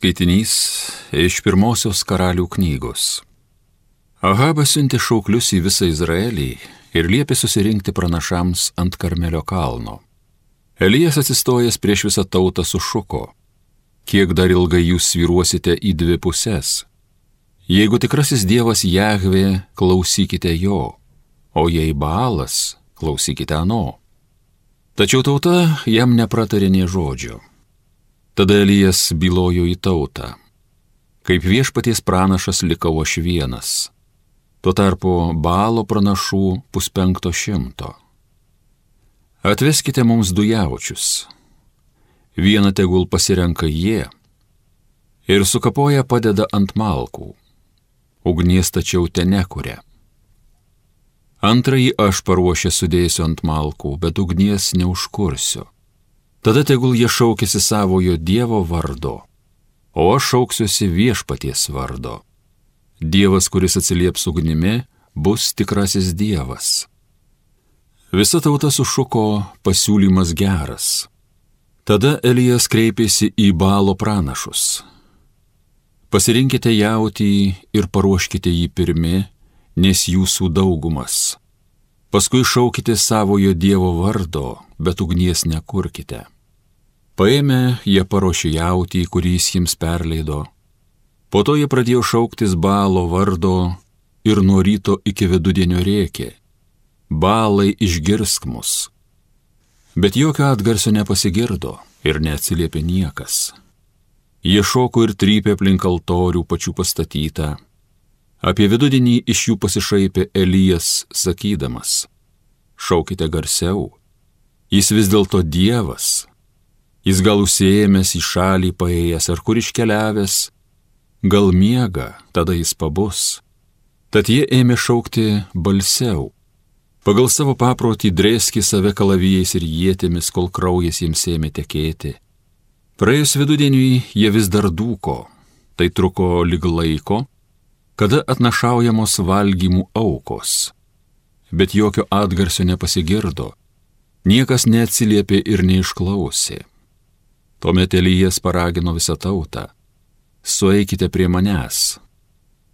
Skaitinys iš pirmosios karalių knygos. Ahabas siuntė šauklius į visą Izraelį ir liepė susirinkti pranašams ant Karmelio kalno. Elijas atsistojęs prieš visą tautą sušuko, kiek dar ilgai jūs sviruosite į dvi pusės. Jeigu tikrasis Dievas Jahvė, klausykite jo, o jei Baalas, klausykite ano. Tačiau tauta jam nepratarė nie žodžio. Tada Elijas bylojo į tautą. Kaip viešpaties pranašas likau aš vienas. Tuo tarpu balo pranašų puspenkto šimto. Atveskite mums du jaučius. Vieną tegul pasirenka jie ir sukapoja padeda ant malkų. Ugnies tačiau ten nekuria. Antrąjį aš paruošę sudėsiu ant malkų, bet ugnies neužkursiu. Tada tegul jie šaukėsi savojo Dievo vardo, o aš šauksiuosi viešpaties vardo. Dievas, kuris atsilieps ugnimi, bus tikrasis Dievas. Visa tauta sušuko pasiūlymas geras. Tada Elijas kreipėsi į balo pranašus. Pasirinkite jautį ir paruoškite jį pirmi, nes jūsų daugumas. Paskui šaukite savojo Dievo vardo, bet ugnies nekurkite. Paėmė, jie paruošė jautį, kurį jis jiems perleido. Po to jie pradėjo šauktis balo vardo ir nuo ryto iki vidudienio rėkė. Balai išgirsk mus. Bet jokio atgarsio nepasigirdo ir neatsiliepė niekas. Jie šoko ir trypė aplink altorių pačių pastatytą Apie vidudienį iš jų pasišaipė Elijas, sakydamas, šaukite garsiau, jis vis dėlto Dievas, jis gal užsiemęs į šalį paėjęs ar kur iškeliavęs, gal miega, tada jis pabus. Tad jie ėmė šaukti balsiau. Pagal savo paprotį drėski save kalavijais ir jėtėmis, kol kraujas jiems ėmė tekėti. Praėjus vidudieniui jie vis dar dūko, tai truko lyg laiko, kada atnašaujamos valgymų aukos. Bet jokio atgarsio nepasigirdo, niekas neatsiliepė ir neišklausė. Tuomet Elijas paragino visą tautą - sueikite prie manęs.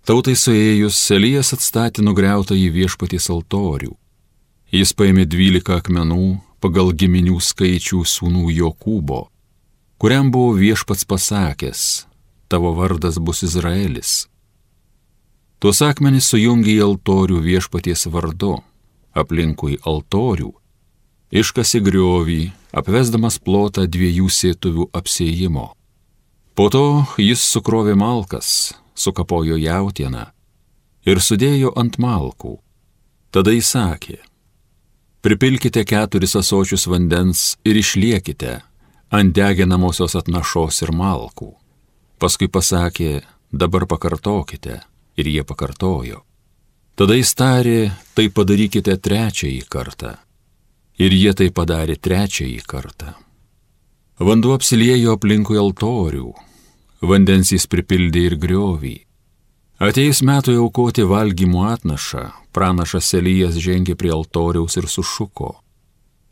Tautai suėjus, Elijas atstatė nugriautą į viešpatys altorių. Jis paėmė dvylika akmenų pagal giminių skaičių sūnų Jokūbo, kuriam buvo viešpats pasakęs, tavo vardas bus Izraelis. Tuos akmenys sujungė į altorių viešpaties vardu, aplinkui altorių, iškasi griovį, apvesdamas plotą dviejų sėtuvių apsėjimo. Po to jis sukrovė malkas, sukapojo jautieną ir sudėjo ant malkų. Tada jis sakė, pripilkite keturis asočius vandens ir išliekite ant deginamosios atnašos ir malkų. Paskui pasakė, dabar pakartokite ir jie pakartojo. Tada jis tarė, tai padarykite trečiąjį kartą. Ir jie tai padarė trečiąjį kartą. Vanduo apsiliejo aplinkui altorių, vandens jis pripildė ir griovį. Ateis metui aukoti valgymo atnašą, pranašas Elijas žengė prie altoriaus ir sušuko.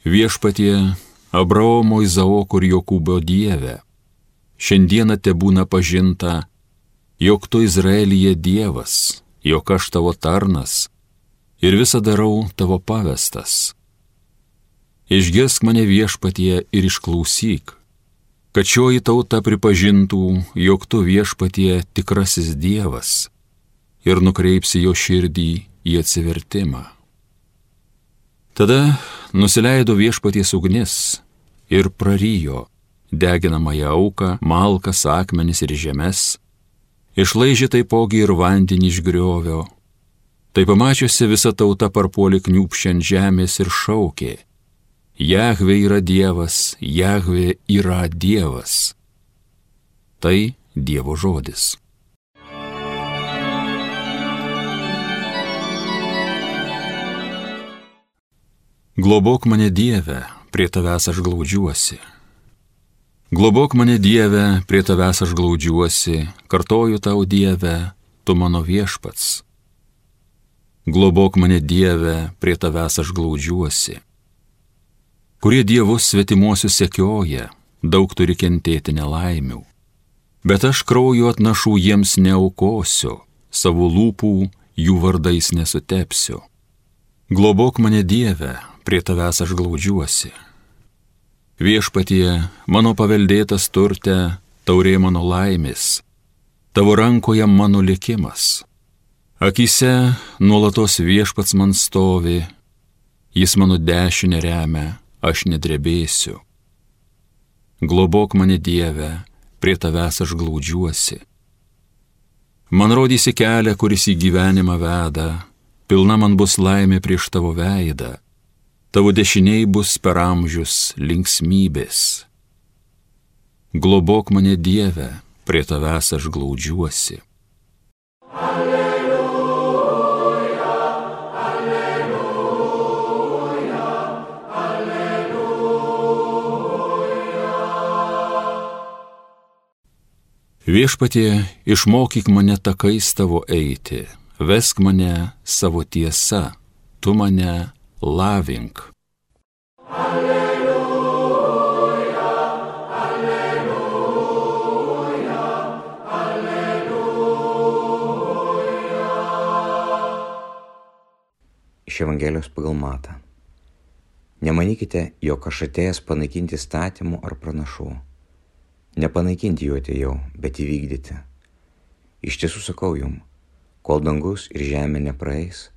Viešpatie, Abraomo, Izaoko ir Jokūbo Dieve, šiandieną te būna pažinta jog tu Izraelyje Dievas, jog aš tavo tarnas ir visą darau tavo pavestas. Išgirsk mane viešpatie ir išklausyk, kad šioji tauta pripažintų, jog tu viešpatie tikrasis Dievas ir nukreipsi jo širdį į atsivertimą. Tada nusileido viešpaties ugnis ir prarijo deginamąją auką, malkas, akmenis ir žemės, išlaižė taipogi ir vandenį iš griovio. Tai pamačiusi visa tauta parpuolė kniūpšiant žemės ir šaukė. Jahve yra Dievas, Jahve yra Dievas. Tai Dievo žodis. Globok mane Dieve, prie tavęs aš glaudžiuosi. Globok mane Dieve, prie tavęs aš glaudžiuosi, kartoju tau Dieve, tu mano viešpats. Globok mane Dieve, prie tavęs aš glaudžiuosi. Kurie dievus svetimuosius sekioja, daug turi kentėti nelaimių. Bet aš kraujo atnašų jiems neaukosiu, savo lūpų jų vardais nesutepsiu. Globok mane Dieve, prie tavęs aš glaudžiuosi. Viešpatie, mano paveldėtas turte, taurė mano laimės, tavo rankoje mano likimas. Akise nuolatos viešpats man stovi, jis mano dešinę remia, aš nedrebėsiu. Globok mane Dieve, prie tavęs aš glaudžiuosi. Man rodysi kelią, kuris į gyvenimą veda, pilna man bus laimė prieš tavo veidą, tavo dešiniai bus per amžius linksmybės. Globok mane Dieve, prie tavęs aš glaudžiuosi. Alleluja, alleluja, alleluja. Viešpatie, išmokyk mane takais tavo eiti vesk mane savo tiesa, tu mane lavink. Alleluja, alleluja, alleluja. Iš Evangelijos pagal Matą. Nemanykite, jog aš atėjęs panaikinti statymų ar pranašų. Nepanaikinti jų atėjau, bet įvykdyti. Iš tiesų sakau jums kol dangus ir žemė nepraeis,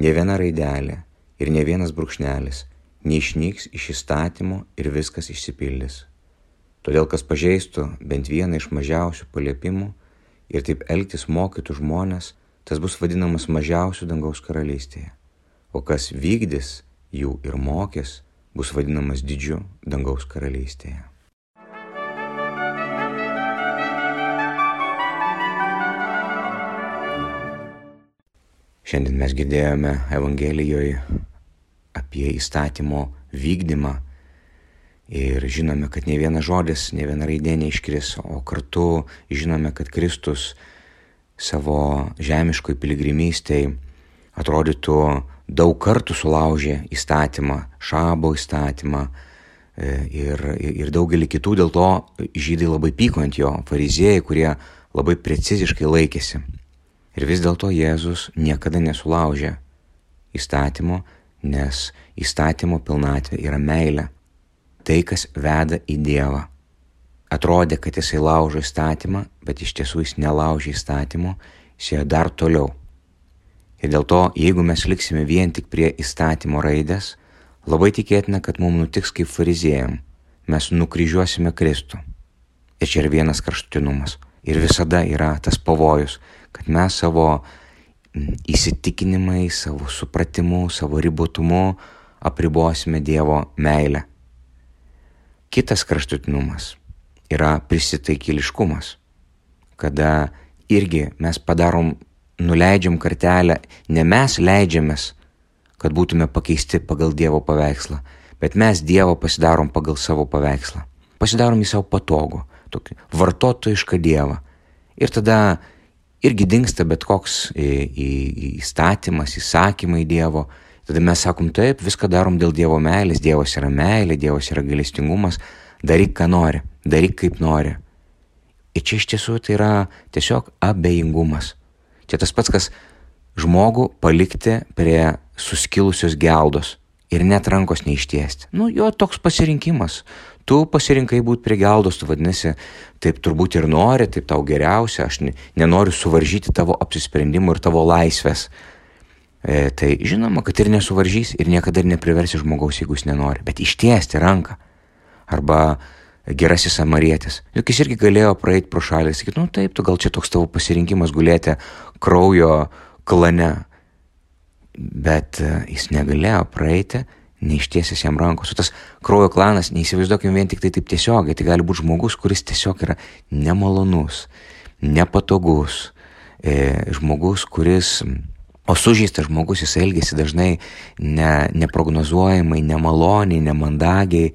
ne viena raidelė ir ne vienas brūkšnelis neišnyks iš įstatymo ir viskas išsipildys. Todėl kas pažeistų bent vieną iš mažiausių paliepimų ir taip elgtis mokytų žmonės, tas bus vadinamas mažiausių dangaus karalystėje, o kas vykdys jų ir mokės, bus vadinamas didžiu dangaus karalystėje. Šiandien mes girdėjome Evangelijoje apie įstatymo vykdymą ir žinome, kad ne vienas žodis, ne viena raidė neiškris, o kartu žinome, kad Kristus savo žemiškoj piligrimystėje atrodytų daug kartų sulaužė įstatymą, šabo įstatymą e, ir, ir daugelį kitų, dėl to žydai labai pyko ant jo, fariziejai, kurie labai preciziškai laikėsi. Ir vis dėlto Jėzus niekada nesulaužė įstatymo, nes įstatymo pilnatvė yra meilė. Tai, kas veda į Dievą. Atrodė, kad jisai laužo įstatymą, bet iš tiesų jis nelaužė įstatymo, jis ėjo dar toliau. Ir dėl to, jeigu mes liksime vien tik prie įstatymo raidės, labai tikėtina, kad mums nutiks kaip fariziejam, mes nukryžiuosime Kristų. Ir čia yra vienas kraštutinumas. Ir visada yra tas pavojus, kad mes savo įsitikinimai, savo supratimu, savo ribotumu apribosime Dievo meilę. Kitas kraštutinumas yra prisitaikėliškumas, kada irgi mes padarom, nuleidžiam kartelę, ne mes leidžiamės, kad būtume pakeisti pagal Dievo paveikslą, bet mes Dievo pasidarom pagal savo paveikslą. Pasidarom į savo patogų, tokį vartotojišką Dievą. Ir tada irgi dinksta bet koks įstatymas, įsakymai Dievo. Tada mes sakom taip, viską darom dėl Dievo meilės, Dievas yra meilė, Dievas yra galestingumas, daryk ką nori, daryk kaip nori. Ir čia iš tiesų tai yra tiesiog abejingumas. Čia tas pats, kas žmogų palikti prie suskilusios geldos ir net rankos neištiesti. Nu, jo toks pasirinkimas tu pasirinkai būti prie geldos, tu vadinasi, taip turbūt ir nori, taip tau geriausia, aš ne, nenoriu suvaržyti tavo apsisprendimų ir tavo laisvės. E, tai žinoma, kad ir nesuvaržys ir niekada ir nepriversi žmogaus, jeigu jis nenori, bet ištiesti ranką. Arba gerasis samarietis. Juk jis irgi galėjo praeiti pro šalį ir sakyti, nu taip, tu gal čia toks tavo pasirinkimas gulėti kraujo klane. Bet e, jis negalėjo praeiti neištiesęs jam rankos. O tas kraujo klanas, neįsivaizduokim vien tik tai taip tiesiogiai, tai gali būti žmogus, kuris tiesiog yra nemalonus, nepatogus, e, žmogus, kuris, o sužeistas žmogus, jis elgesi dažnai ne, neprognozuojamai, nemaloniai, nemandagiai,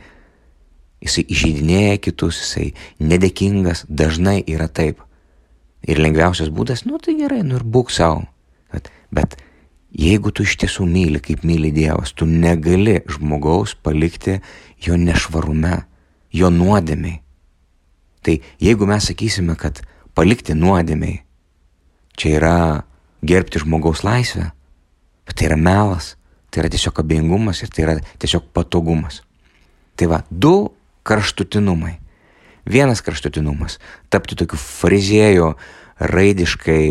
jisai įžeidinėja kitus, jisai nedėkingas, dažnai yra taip. Ir lengviausias būdas, nu tai gerai, nu ir būk savo. Bet, bet Jeigu tu iš tiesų myli, kaip myli Dievas, tu negali žmogaus palikti jo nešvarume, jo nuodėmiai. Tai jeigu mes sakysime, kad palikti nuodėmiai, čia yra gerbti žmogaus laisvę, bet tai yra melas, tai yra tiesiog abejingumas ir tai yra tiesiog patogumas. Tai va, du kraštutinumai. Vienas kraštutinumas - tapti tokiu fariziejų, raidiškai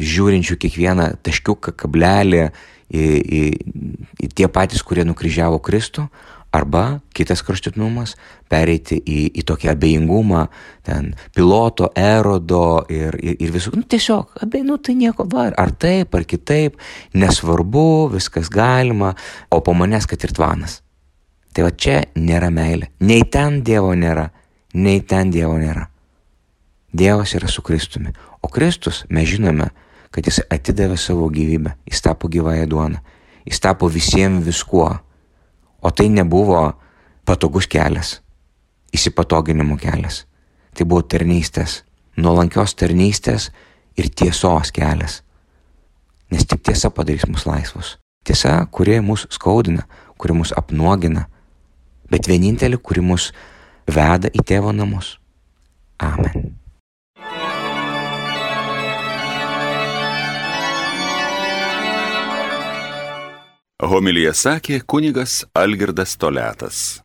žiūrinčių kiekvieną taškiuką, kablelį į, į, į tie patys, kurie nukryžiavo Kristų, Arba kitas kraštutinumas - pereiti į, į tokį abejingumą, ten piloto, erodo ir, ir, ir visų, nu tiesiog, abej, nu tai nieko, va, ar taip, ar kitaip, nesvarbu, viskas galima, o po manęs, kad ir tvanas. Tai va čia nėra meilė. Nei ten Dievo nėra, nei ten Dievo nėra. Dievas yra su Kristumi. O Kristus, mes žinome, kad jis atidavė savo gyvybę, jis tapo gyvąją duoną, jis tapo visiems viskuo O tai nebuvo patogus kelias, įsipatoginimo kelias. Tai buvo tarnystės, nuolankios tarnystės ir tiesos kelias. Nes tik tiesa padarys mus laisvus. Tiesa, kuri mus skaudina, kuri mus apnuogina, bet vienintelė, kuri mus veda į tėvo namus. Amen. Homilija sakė kunigas Algirdas Toletas.